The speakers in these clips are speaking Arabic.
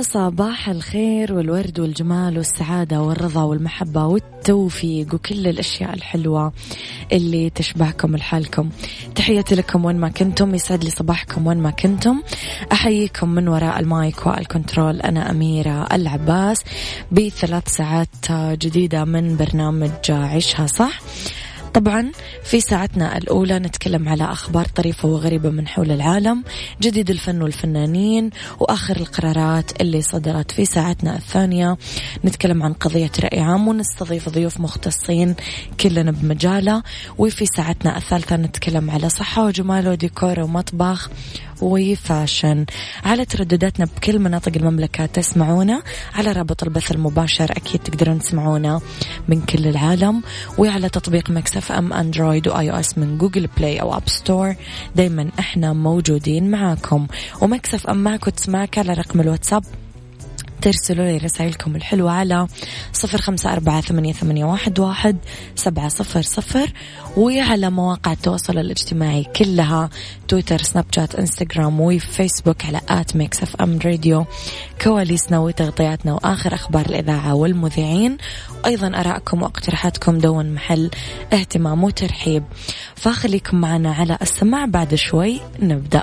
يا صباح الخير والورد والجمال والسعادة والرضا والمحبة والتوفيق وكل الأشياء الحلوة اللي تشبهكم لحالكم. تحياتي لكم وين ما كنتم يسعد لي صباحكم وين ما كنتم. أحييكم من وراء المايك والكنترول أنا أميرة العباس بثلاث ساعات جديدة من برنامج عيشها صح. طبعا في ساعتنا الأولى نتكلم على أخبار طريفة وغريبة من حول العالم جديد الفن والفنانين وآخر القرارات اللي صدرت في ساعتنا الثانية. نتكلم عن قضية رأي عام ونستضيف ضيوف مختصين كلنا بمجاله وفي ساعتنا الثالثة نتكلم على صحة وجمال وديكور ومطبخ. و fashion على تردداتنا بكل مناطق المملكة تسمعونا. على رابط البث المباشر أكيد تقدرون تسمعونا من كل العالم. وعلى تطبيق مكس أف أم Android و iOS من Google Play أو App Store دايما إحنا موجودين معاكم. و Mix FM معكم تسمعك على رقم الواتساب ترسلوا لي رسائلكم الحلوة على صفر خمسة أربعة ثمانية, واحد سبعة صفر صفر. وعلى مواقع التواصل الاجتماعي كلها تويتر سناب شات إنستغرام وفيسبوك على at Mix FM Radio. كواليسنا وتغطياتنا وآخر أخبار الإذاعة والمذيعين. وأيضا أراءكم واقتراحاتكم دوم محل اهتمام وترحيب. فخليكم معنا على السماع بعد شوي نبدأ.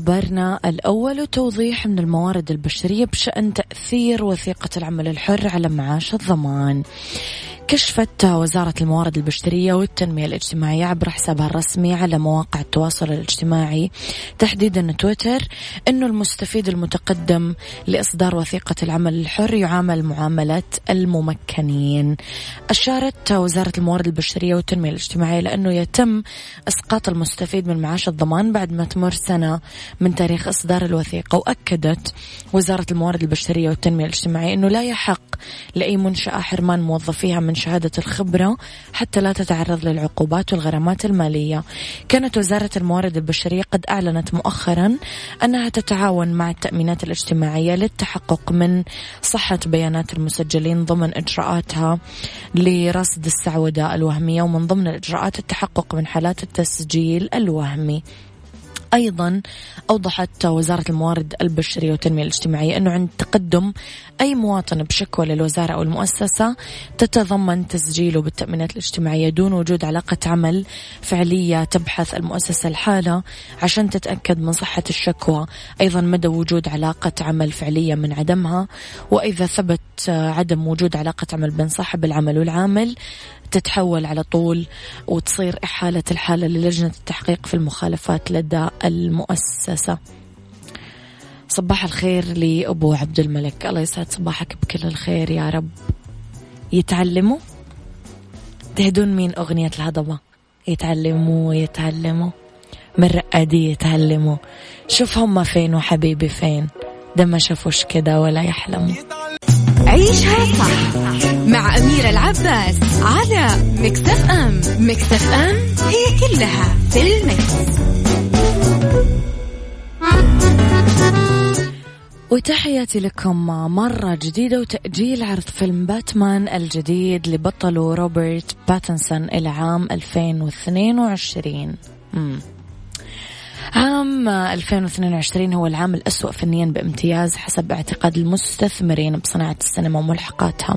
خبرنا الأول توضيح من الموارد البشرية بشأن تأثير وثيقة العمل الحر على معاش الضمان. كشفت وزارة الموارد البشرية والتنمية الاجتماعية عبر حسابها الرسمي على مواقع التواصل الاجتماعي تحديدا تويتر أنه المستفيد المتقدم لإصدار وثيقة العمل الحر يعامل معاملة الممكنين. أشارت وزارة الموارد البشرية والتنمية الاجتماعية لأنه يتم إسقاط المستفيد من معاش الضمان بعد ما تمر سنة من تاريخ إصدار الوثيقة. وأكدت وزارة الموارد البشرية والتنمية الاجتماعية أنه لا يحق لأي منشأة حرمان موظفيها من شهادة الخبرة حتى لا تتعرض للعقوبات والغرامات المالية. كانت وزارة الموارد البشرية قد أعلنت مؤخرا أنها تتعاون مع التأمينات الاجتماعية للتحقق من صحة بيانات المسجلين ضمن إجراءاتها لرصد السعودة الوهمية ومن ضمن الإجراءات التحقق من حالات التسجيل الوهمي. أيضا أوضحت وزارة الموارد البشرية والتنمية الاجتماعية أنه عند تقدم أي مواطن بشكوى للوزارة أو المؤسسة تتضمن تسجيله بالتأمينات الاجتماعية دون وجود علاقة عمل فعلية تبحث المؤسسة الحالة عشان تتأكد من صحة الشكوى. أيضا مدى وجود علاقة عمل فعلية من عدمها وإذا ثبت عدم وجود علاقة عمل بين صاحب العمل والعامل تتحول على طول وتصير إحالة الحالة للجنة التحقيق في المخالفات لدى المؤسسة. صباح الخير لأبو عبد الملك. الله يسعد صباحك بكل الخير يا رب. يتعلموا؟ تهدون مين أغنية الهضبة؟ يتعلموا يتعلموا من رقادي يتعلموا. شوف هم فين وحبيبي فين. ده ما شافوش كده ولا يحلموا. عيشها صح مع أميرة العباس على مكتف أم مكتف أم هي كلها في المكس. وتحياتي لكم مرة جديدة وتأجيل عرض فيلم باتمان الجديد لبطله روبرت باتنسون إلى عام 2022 مم. عام 2022 هو العام الأسوأ فنيا بامتياز حسب اعتقاد المستثمرين بصناعة السينما وملحقاتها.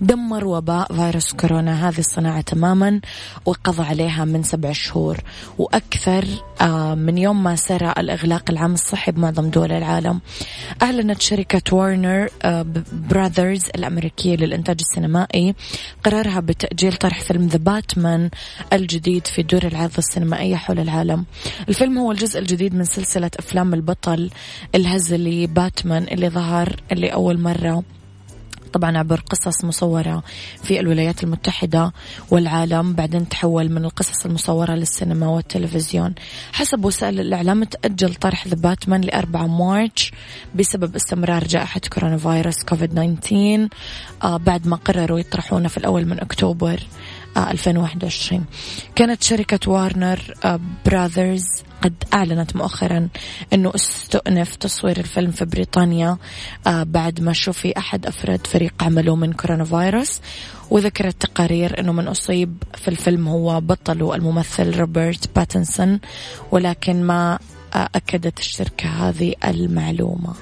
دمر وباء فيروس كورونا هذه الصناعة تماما وقضى عليها من سبع شهور. وأكثر آه، من يوم ما سرى الإغلاق العام الصحي بمعظم دول العالم أعلنت شركة وارنر براذرز الأمريكية للإنتاج السينمائي قرارها بتأجيل طرح فيلم The Batman الجديد في دور العرض السينمائية حول العالم. الفيلم هو الجزء الجديد من سلسلة أفلام البطل الهزلي باتمان اللي ظهر اللي أول مرة. طبعا عبر قصص مصورة في الولايات المتحدة والعالم بعدين تحول من القصص المصورة للسينما والتلفزيون. حسب وسائل الإعلام تأجل طرح The Batman لأربعة March بسبب استمرار جائحة كورونا فيروس كوفيد 19 آه بعد ما قرروا يطرحونه في الأول من أكتوبر. 2021 كانت شركة وارنر براذرز قد أعلنت مؤخرا أنه استؤنف تصوير الفيلم في بريطانيا آه، بعد ما شوفي أحد أفراد فريق عمله من كورونا فيروس وذكرت تقارير أنه من أصيب في الفيلم هو بطله الممثل روبرت باتنسون ولكن ما آه، أكدت الشركة هذه المعلومة.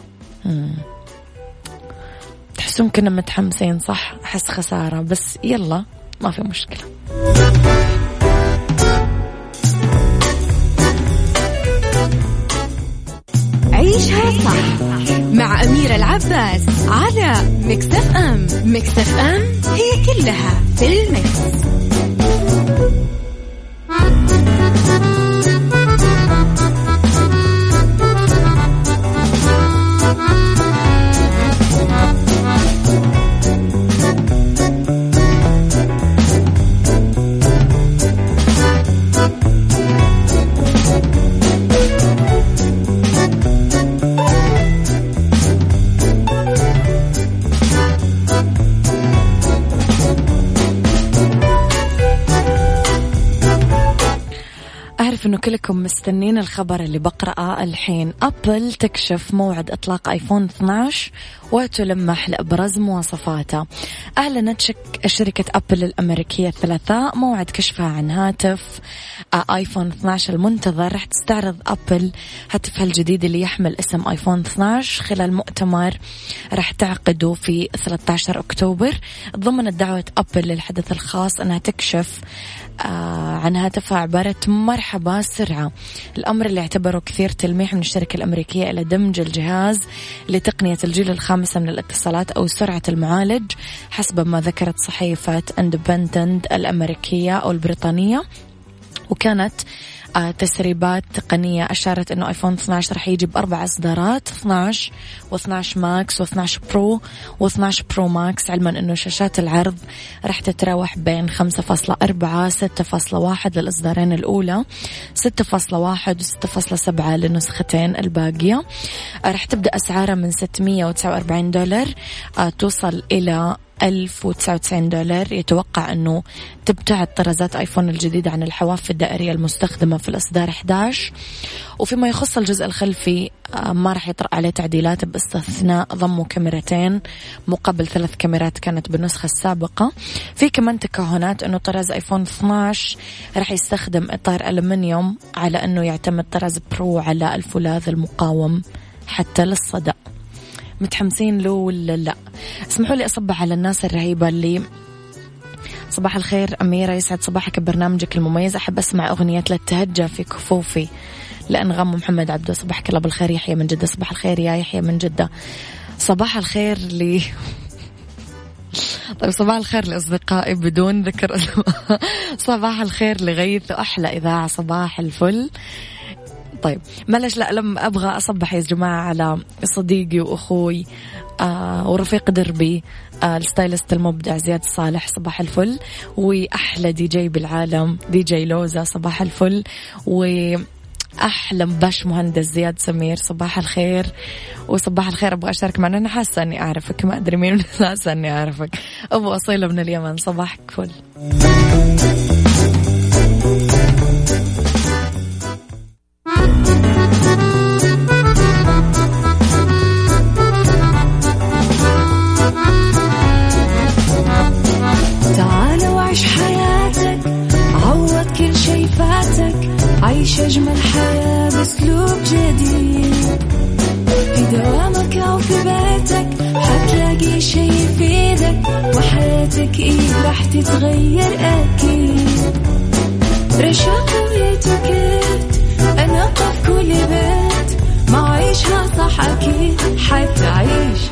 تحسون كنا متحمسين صح؟ أحس خسارة بس يلا. ما في مشكلة عيشها صح مع أميرة العباس على مكتف أم مكتف أم هي كلها في المكس. كلكم مستنين الخبر اللي بقرأه الحين. أبل تكشف موعد إطلاق آيفون 12 وتلمح لأبرز مواصفاته. أعلنت شك شركة أبل الأمريكية الثلاثاء موعد كشفها عن هاتف. آيفون 12 المنتظر راح تستعرض أبل هاتفها الجديد اللي يحمل اسم آيفون 12 خلال مؤتمر راح تعقده في 13 أكتوبر. ضمن دعوة أبل للحدث الخاص أنها تكشف آه، عن هاتفها عبارة مرحبا سرعة. الأمر اللي اعتبره كثير تلميح من الشركة الأمريكية إلى دمج الجهاز لتقنية الجيل الخامسة من الاتصالات أو سرعة المعالج حسب ما ذكرت صحيفة اندبندنت الأمريكية أو البريطانية. وكانت آه، تسريبات تقنية أشارت أنه آيفون 12 راح يجي بأربع إصدارات 12 و12 ماكس و12 برو و12 برو ماكس علما أنه شاشات العرض راح تتراوح بين 5.4 6.1 للإصدارين الأولى 6.1 و 6.7 للنسختين الباقية. راح تبدأ أسعارها من 649 دولار آه، توصل إلى 1099 دولار. يتوقع أنه تبتعد طرازات آيفون الجديدة عن الحواف الدائرية المستخدمة في الإصدار 11 وفيما يخص الجزء الخلفي آه، ما راح يطرأ عليه تعديلات باستثناء ضمه كاميرتين مقابل ثلاث كاميرات كانت بالنسخة السابقة في كمان تكهنات أنه طراز آيفون 12 راح يستخدم إطار ألمنيوم على أنه يعتمد طراز برو على الفولاذ المقاوم حتى للصدأ. متحمسين له ولا لا؟ اسمحوا لي أصبح على الناس الرهيبة اللي صباح الخير أميرة يسعد صباحك ببرنامجك المميز. أحب أسمع أغنية لا تهجى في كفوفي لأنغام محمد عبده. صباحك الله بالخير يحيى من جدة. صباح الخير يا يحيى من جدة. صباح الخير لي طيب صباح الخير لأصدقائي بدون ذكر صباح الخير لغيث وأحلى إذاعة صباح الفل. طيب معلش لا لما أبغى أصبح يا جماعة على صديقي وأخوي آه ورفيق دربي آه ال stylist المبدع زياد صالح صباح الفل. وأحلى دي جي بالعالم دي جي لوزا صباح الفل. و أحلى باش مهندس زياد سمير صباح الخير. وصباح الخير أبغى أشارك معنا أنا حاسة إني أعرفك ما أدري مين حاسة إني أعرفك. أبو اصيله من اليمن صباحك فل. أجمل حياة بأسلوب جديد. في دوامك أو في بيتك حتلاقي شي يفيدك وحياتك إيه راح تتغير أكيد. رشاق ويتوكيت أنا قف كل بيت ما عيشها صح أكيد حتعيشها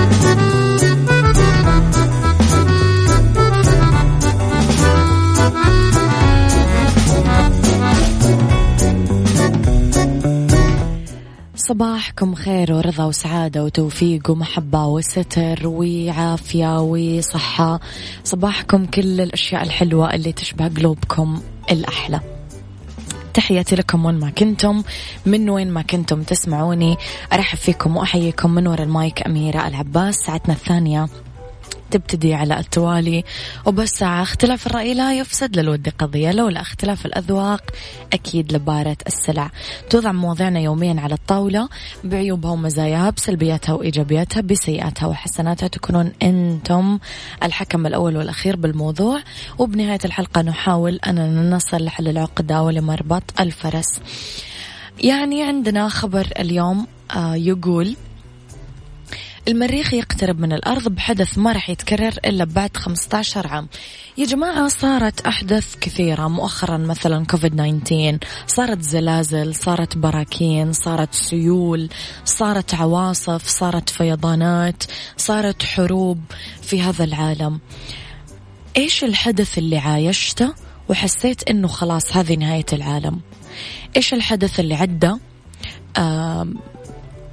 صباحكم خير ورضا وسعادة وتوفيق ومحبة وستر وعافية وصحة. صباحكم كل الأشياء الحلوة اللي تشبه قلوبكم الأحلى. تحياتي لكم وين ما كنتم من وين ما كنتم تسمعوني. أرحب فيكم وأحييكم من وراء المايك أميرة العباس. ساعتنا الثانية تبتدي على التوالي. وبس ساعة اختلاف الرأي لا يفسد للود قضية لولا اختلاف الأذواق أكيد لبارة السلع. توضع مواضيعنا يوميا على الطاولة بعيوبها ومزاياها بسلبياتها وإيجابياتها بسيئاتها وحسناتها تكونون أنتم الحكم الأول والأخير بالموضوع. وبنهاية الحلقة نحاول أننا نصل لحل العقدة ولمربط الفرس. يعني عندنا خبر اليوم آه يقول المريخ يقترب من الأرض بحدث ما راح يتكرر إلا بعد 15 عام. يا جماعة صارت أحداث كثيرة. مؤخرا مثلا كوفيد 19 صارت زلازل صارت براكين صارت سيول صارت عواصف صارت فيضانات صارت حروب في هذا العالم. إيش الحدث اللي عايشته؟ وحسيت إنه خلاص هذه نهاية العالم. إيش الحدث اللي عدى؟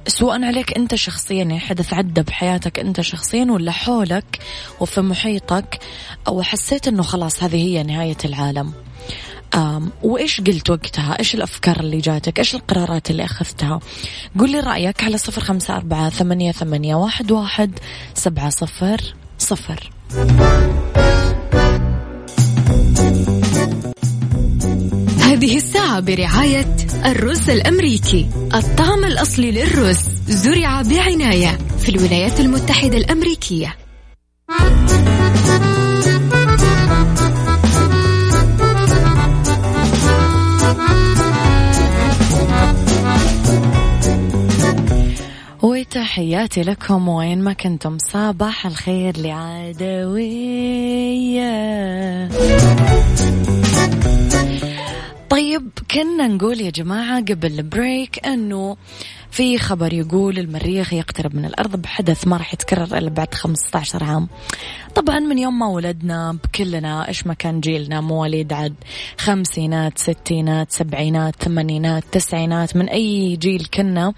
سواء عليك انت شخصيا يعني حدث عدى بحياتك انت شخصيا ولا حولك وفي محيطك أو حسيت إنه خلاص هذه هي نهاية العالم. أم وإيش قلت وقتها؟ إيش الأفكار اللي جاتك؟ إيش القرارات اللي أخذتها؟ قول لي رأيك على صفر خمسة أربعة ثمانية, ثمانية واحد, واحد سبعة صفر صفر. هذه الساعة برعاية الرز الأمريكي الطعم الأصلي للرز زرع بعناية في الولايات المتحدة الأمريكية. وتحياتي لكم. وين ما كنتم صباح الخير لعدوية. طيب كنا نقول يا جماعة قبل ال break أنه في خبر يقول المريخ يقترب من الأرض بحدث ما راح يتكرر إلا بعد 15 عام. طبعا من يوم ما ولدنا بكلنا إيش ما كان جيلنا مواليد عد خمسينات ستينات سبعينات ثمانينات تسعينات من أي جيل كنا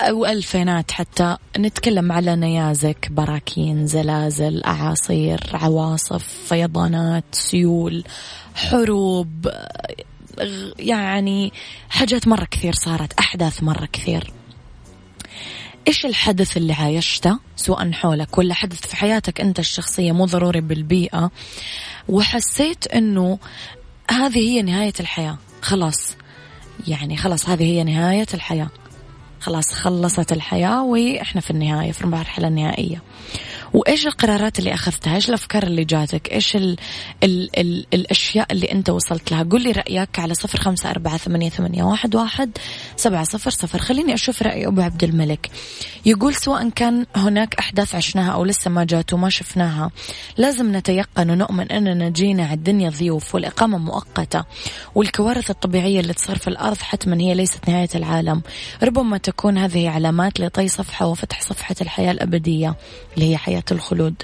أو ألفينات حتى نتكلم على نيازك براكين زلازل أعاصير عواصف فيضانات سيول حروب يعني حاجات مرة كثير صارت أحداث مرة كثير. إيش الحدث اللي عايشته؟ سواء حولك ولا حدث في حياتك أنت الشخصية مو ضروري بالبيئة. وحسيت أنه هذه هي نهاية الحياة. خلاص. يعني خلاص هذه هي نهاية الحياة. خلاص خلصت الحياة وإحنا في النهاية في المرحلة النهائية. وإيش القرارات اللي أخذتها؟ إيش الأفكار اللي جاتك؟ إيش ال ال ال الأشياء اللي أنت وصلت لها؟ قل لي رأيك على صفر خمسة أربعة ثمانية, ثمانية واحد, واحد سبعة صفر صفر. خليني أشوف رأي أبو عبد الملك. يقول سواء كان هناك أحداث عشناها أو لسه ما جات وما شفناها لازم نتيقن ونؤمن أننا جينا على الدنيا ضيوف والإقامة مؤقتة والكوارث الطبيعية اللي تصير في الأرض حتما هي ليست نهاية العالم. ربما تكون هذه علامات لطي صفحة وفتح صفحة الحياة الأبدية اللي هي حياة حياة الخلود.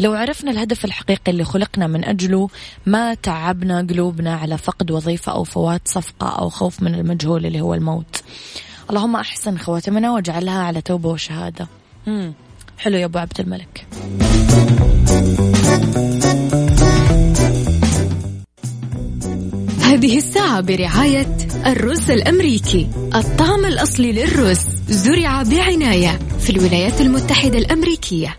لو عرفنا الهدف الحقيقي اللي خلقنا من أجله ما تعبنا قلوبنا على فقد وظيفة أو فوات صفقة أو خوف من المجهول اللي هو الموت. اللهم أحسن خواتمنا واجعلها على توبة وشهادة. مم. حلو يا أبو عبد الملك. هذه الساعة برعاية الرز الأمريكي. الطعم الأصلي للرز زرع بعناية في الولايات المتحدة الأمريكية.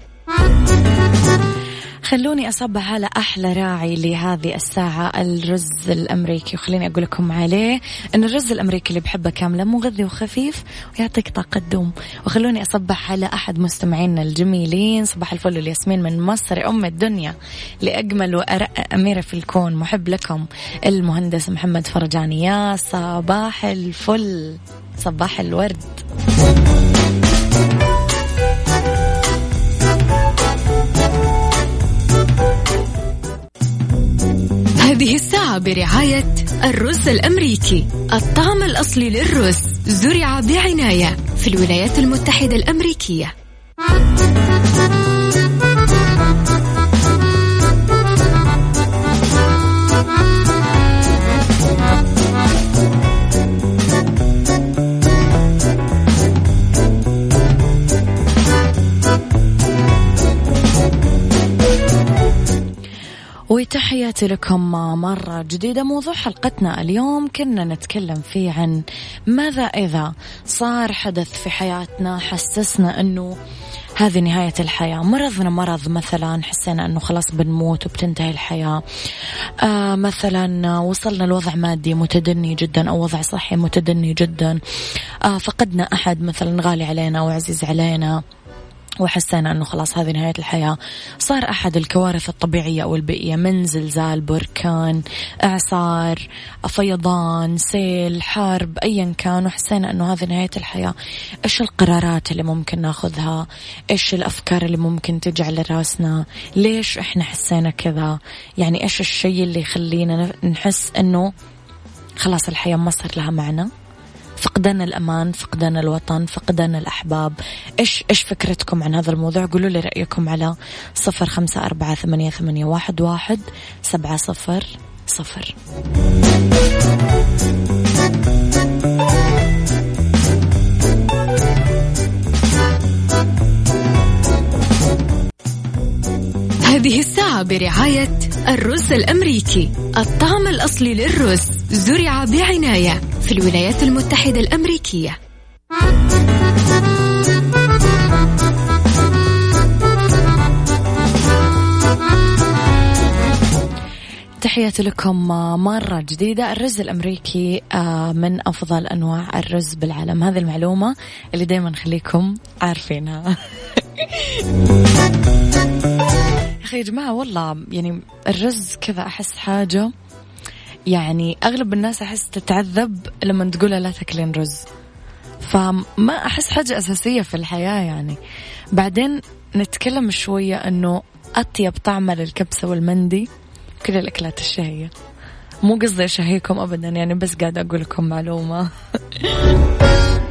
خلوني أصبح على أحلى راعي لهذه الساعة الرز الأمريكي. وخليني أقول لكم عليه أن الرز الأمريكي اللي بحبه كاملة مغذي وخفيف ويعطيك طاقة دوم وخلوني أصبح على أحد مستمعينا الجميلين صباح الفل والياسمين من مصر أم الدنيا لأجمل وأرق أميرة في الكون. محب لكم المهندس محمد فرجاني يا صباح الفل صباح الورد. هذه الساعة برعاية الرز الأمريكي. الطعم الأصلي للرز زرع بعناية في الولايات المتحدة الأمريكية. وتحياتي لكم مرة جديدة. موضوع حلقتنا اليوم كنا نتكلم فيه عن ماذا إذا صار حدث في حياتنا حسسنا أنه هذه نهاية الحياة. مرضنا مرض مثلا حسينا أنه خلاص بنموت وبتنتهي الحياة. آه مثلا وصلنا لوضع مادي متدني جدا أو وضع صحي متدني جدا. آه فقدنا أحد مثلا غالي علينا أو عزيز علينا. وحسينا أنه خلاص هذه نهاية الحياة. صار أحد الكوارث الطبيعية أو البيئية من زلزال بركان إعصار فيضان سيل حرب أيا كان وحسينا أنه هذه نهاية الحياة. إيش القرارات اللي ممكن ناخذها؟ إيش الأفكار اللي ممكن تجي على راسنا؟ ليش إحنا حسينا كذا؟ يعني إيش الشيء اللي يخلينا نحس أنه خلاص الحياة ما صار لها معنى؟ فقدان الأمان فقدان الوطن فقدان الأحباب. إيش إيش فكرتكم عن هذا الموضوع؟ قولوا لي رأيكم على صفر خمسة أربعة ثمانية, ثمانية واحد, واحد سبعة صفر صفر. هذه الساعة برعاية الرز الأمريكي الطعم الأصلي للرز زرع بعناية في الولايات المتحدة الأمريكية. تحياتي لكم مرة جديدة. الرز الأمريكي آه، من أفضل أنواع الرز بالعالم. هذه المعلومة اللي دايما خليكم عارفينها. أخي يا جماعة والله يعني الرز كذا أحس حاجة. يعني أغلب الناس أحس تتعذب لما تقولها لا تاكلين رز. فما أحس حاجة أساسية في الحياة يعني. بعدين نتكلم شوية أنه أطيب طعمة للكبسة والمندي كل الأكلات الشهية. مو قصدي أشهيكم أبدا يعني بس قاعدة أقول لكم معلومة.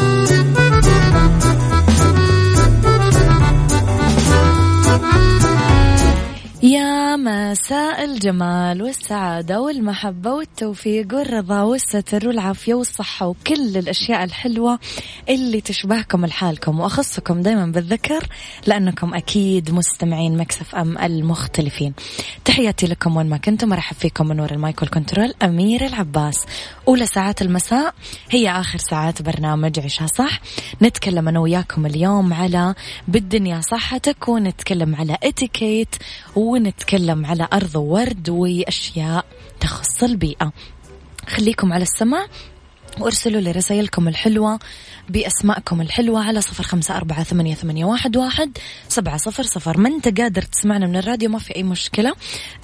يا مساء الجمال والسعادة والمحبة والتوفيق والرضا والستر والعافية والصحة وكل الأشياء الحلوة اللي تشبهكم لحالكم. وأخصكم دايما بالذكر لأنكم أكيد مستمعين Mix FM المختلفين. تحياتي لكم وين ما كنتم مرحب فيكم من وراء ال mic وال control أمير العباس. أولى ساعات المساء هي آخر ساعات برنامج عيشها صح؟ نتكلم أنا وياكم اليوم على بالدنيا صحتك ونتكلم على اتيكيت ونتكلم على أرض ورد وأشياء تخص البيئة. خليكم على السمع وأرسلوا لي رسائلكم الحلوة. بأسماءكم الحلوة على صفر خمسة أربعة ثمانية, ثمانية واحد, واحد سبعة صفر صفر. ما أنت قادر تسمعنا من الراديو ما في أي مشكلة.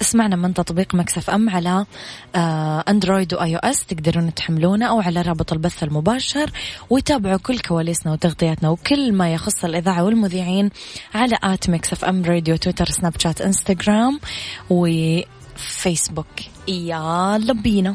اسمعنا من تطبيق Mix FM على آه Android و iOS تقدرون تحملونه أو على رابط البث المباشر وتابعوا كل كواليسنا وتغطياتنا وكل ما يخص الإذاعة والمذيعين على at Mix FM Radio تويتر سناب شات إنستغرام وفيسبوك. يلا بينا.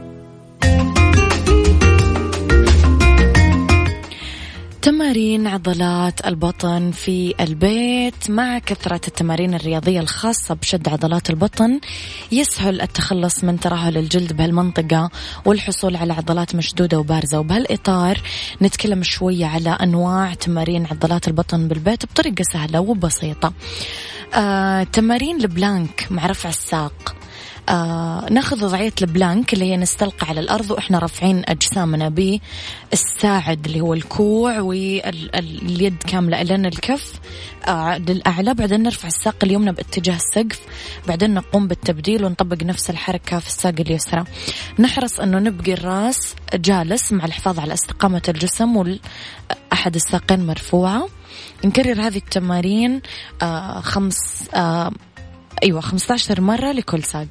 تمارين عضلات البطن في البيت مع كثرة التمارين الرياضية الخاصة بشد عضلات البطن يسهل التخلص من ترهل الجلد بهالمنطقة والحصول على عضلات مشدودة وبارزة. وبهالإطار نتكلم شوية على أنواع تمارين عضلات البطن بالبيت بطريقة سهلة وبسيطة. آه، تمارين ال plank مع رفع الساق. آه ناخذ وضعية ال plank اللي هي نستلقى على الأرض وإحنا رافعين أجسامنا بالساعد اللي هو الكوع واليد كاملة إلى الكف. آه للأعلى بعدين نرفع الساق اليمنى باتجاه السقف بعدين نقوم بالتبديل ونطبق نفس الحركة في الساق اليسرى. نحرص أنه نبقي الراس جالس مع الحفاظ على استقامة الجسم وأحد الساقين مرفوعة. نكرر هذه التمارين آه خمس آه أيوة 15 مرة لكل ساق.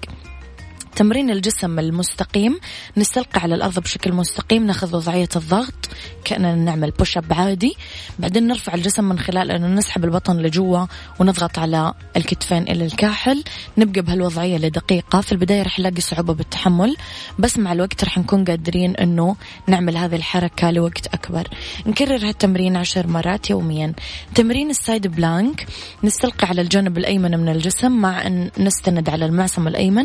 تمرين الجسم المستقيم. نستلقى على الأرض بشكل مستقيم نأخذ وضعية الضغط كأننا نعمل push up عادي. بعدين نرفع الجسم من خلال أنه نسحب البطن لجوا ونضغط على الكتفين إلى الكاحل. نبقى بهالوضعية لدقيقة. في البداية رح نلاقي صعوبة بالتحمل بس مع الوقت رح نكون قادرين أنه نعمل هذه الحركة لوقت أكبر. نكرر هالتمرين عشر مرات يوميا. تمرين ال side plank. نستلقي على الجانب الأيمن من الجسم مع أن نستند على المعصم الأيمن.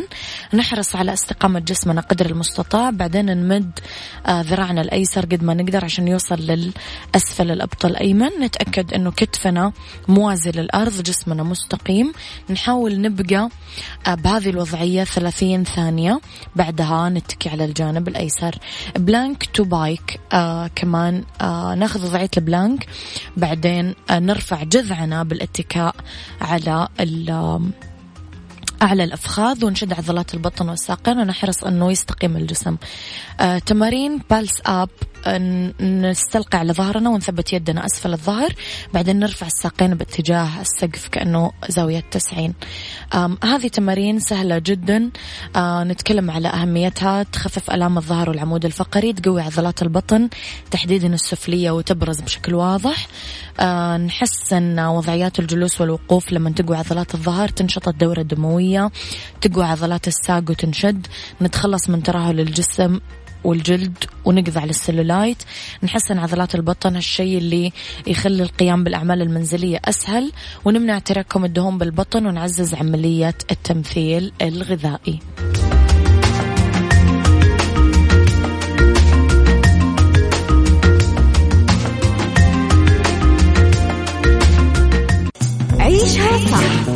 نحرص نحرص على استقامة جسمنا قدر المستطاع بعدين نمد آه، ذراعنا الأيسر قد ما نقدر عشان يوصل للأسفل الأبط الأيمن. نتأكد أنه كتفنا موازي للأرض جسمنا مستقيم. نحاول نبقى آه، بهذه الوضعية 30 ثانية. بعدها نتكي على الجانب الأيسر. plank to pike آه كمان آه ناخذ وضعية ال plank. بعدين آه نرفع جذعنا بالاتكاء على أعلى الأفخاذ ونشد عضلات البطن والساقين ونحرص أنه يستقيم الجسم. آه تمارين بالس أب نستلقى على ظهرنا ونثبت يدنا أسفل الظهر. بعدين نرفع الساقين باتجاه السقف كأنه زاوية تسعين. هذه تمارين سهلة جدا. نتكلم على أهميتها. تخفف ألام الظهر والعمود الفقري تقوي عضلات البطن تحديدا السفلية وتبرز بشكل واضح. نحسن وضعيات الجلوس والوقوف لما تقوي عضلات الظهر. تنشط الدورة الدموية تقوي عضلات الساق وتنشد. نتخلص من ترهل الجسم. والجلد ونقضي على السلولايت نحسن عضلات البطن هالشيء اللي يخلي القيام بالأعمال المنزلية أسهل. ونمنع تراكم الدهون بالبطن ونعزز عملية التمثيل الغذائي. عيشها صح.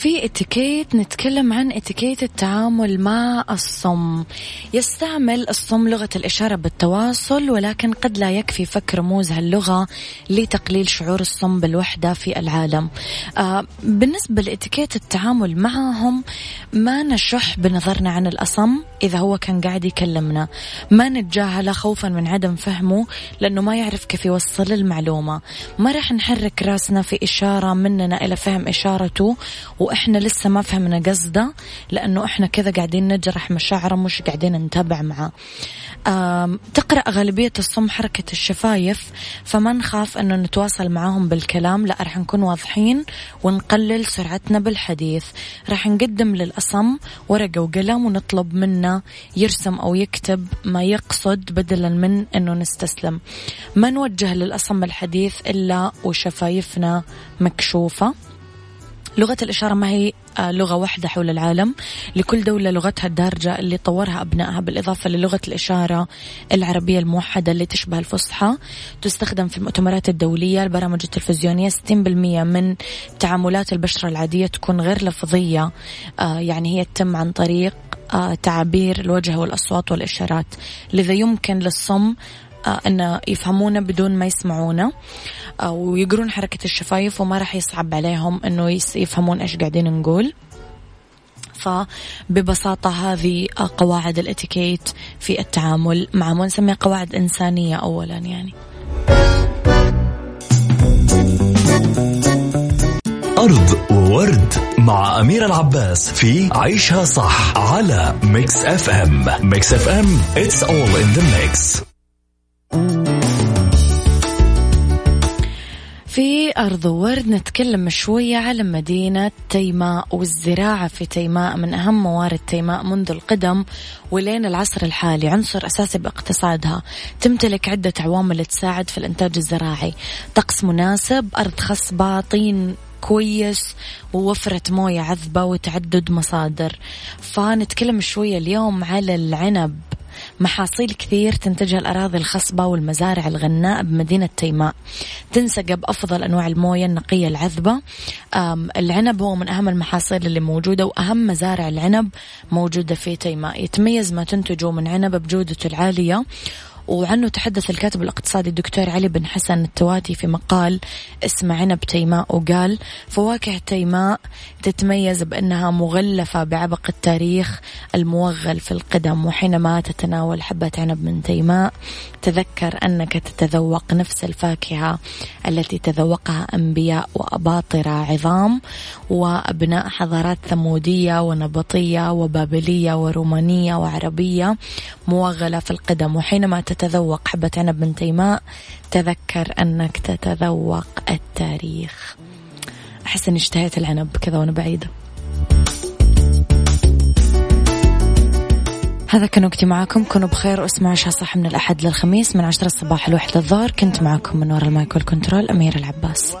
في اتيكيت نتكلم عن اتيكيت التعامل مع الصم. يستعمل الصم لغة الإشارة بالتواصل ولكن قد لا يكفي فك رموز هاللغة لتقليل شعور الصم بالوحدة في العالم. آه بالنسبة لاتيكيت التعامل معهم ما نشح بنظرنا عن الأصم إذا هو كان قاعد يكلمنا. ما نتجاهله خوفا من عدم فهمه لأنه ما يعرف كيف يوصل المعلومة. ما راح نحرك راسنا في إشارة مننا إلى فهم إشارته وإحنا إحنا لسه ما فهمنا قصده لأنه إحنا كذا قاعدين نجرح مشاعره مش قاعدين نتابع معاه تقرأ غالبية الصم حركة الشفايف فما نخاف أنه نتواصل معاهم بالكلام لا رح نكون واضحين ونقلل سرعتنا بالحديث. رح نقدم للأصم ورقة وقلم ونطلب منه يرسم أو يكتب ما يقصد بدلا من أنه نستسلم. ما نوجه للأصم الحديث إلا وشفايفنا مكشوفة. لغة الإشارة ما هي آه، لغة واحدة حول العالم. لكل دولة لغتها الدارجة اللي طورها أبنائها بالإضافة للغة الإشارة العربية الموحدة اللي تشبه الفصحى. تستخدم في المؤتمرات الدولية البرامج التلفزيونية 60% من تعاملات البشرة العادية تكون غير لفظية. آه، يعني هي تتم عن طريق آه، تعابير الوجه والأصوات والإشارات. لذا يمكن للصم أن يفهمونا بدون ما يسمعونا آه، ويقرون حركة الشفايف وما راح يصعب عليهم أنه يفهمون إيش قاعدين نقول. فببساطة هذه قواعد الاتيكيت في التعامل مع ما نسميها قواعد إنسانية أولا يعني. أرض وورد مع أمير العباس في عيشها صح على Mix FM Mix FM it's all in the mix. في أرض ورد نتكلم شوية على مدينة تيماء والزراعة في تيماء من أهم موارد تيماء منذ القدم ولين العصر الحالي عنصر أساسي باقتصادها. تمتلك عدة عوامل تساعد في الإنتاج الزراعي. طقس مناسب أرض خصبة طين كويس ووفرة موية عذبة وتعدد مصادر. فنتكلم شوية اليوم على العنب. محاصيل كثير تنتجها الأراضي الخصبة والمزارع الغناء بمدينة تيماء. تنسقى بأفضل أنواع الموية النقية العذبة. العنب هو من أهم المحاصيل اللي موجودة وأهم مزارع العنب موجودة في تيماء. يتميز ما تنتجه من عنب بجودته العالية. وعنه تحدث الكاتب الاقتصادي الدكتور علي بن حسن التواتي في مقال اسمه عنب تيماء وقال فواكه تيماء تتميز بأنها مغلفة بعبق التاريخ الموغل في القدم وحينما تتناول حبة عنب من تيماء تذكر أنك تتذوق نفس الفاكهة التي تذوقها أنبياء وأباطرة عظام وأبناء حضارات ثمودية ونبطية وبابلية ورومانية وعربية موغلة في القدم وحينما تتذوق حبة عنب من تيماء تذكر أنك تتذوق التاريخ. أحس أني اشتهيت العنب كذا وأنا بعيدة. هذا كان وقتي معاكم. كونوا بخير واسمعوا عشاء صح من الأحد للخميس من عشرة الصباح لواحد الظهر. كنت معاكم من وراء المايك والكنترول أمير العباس.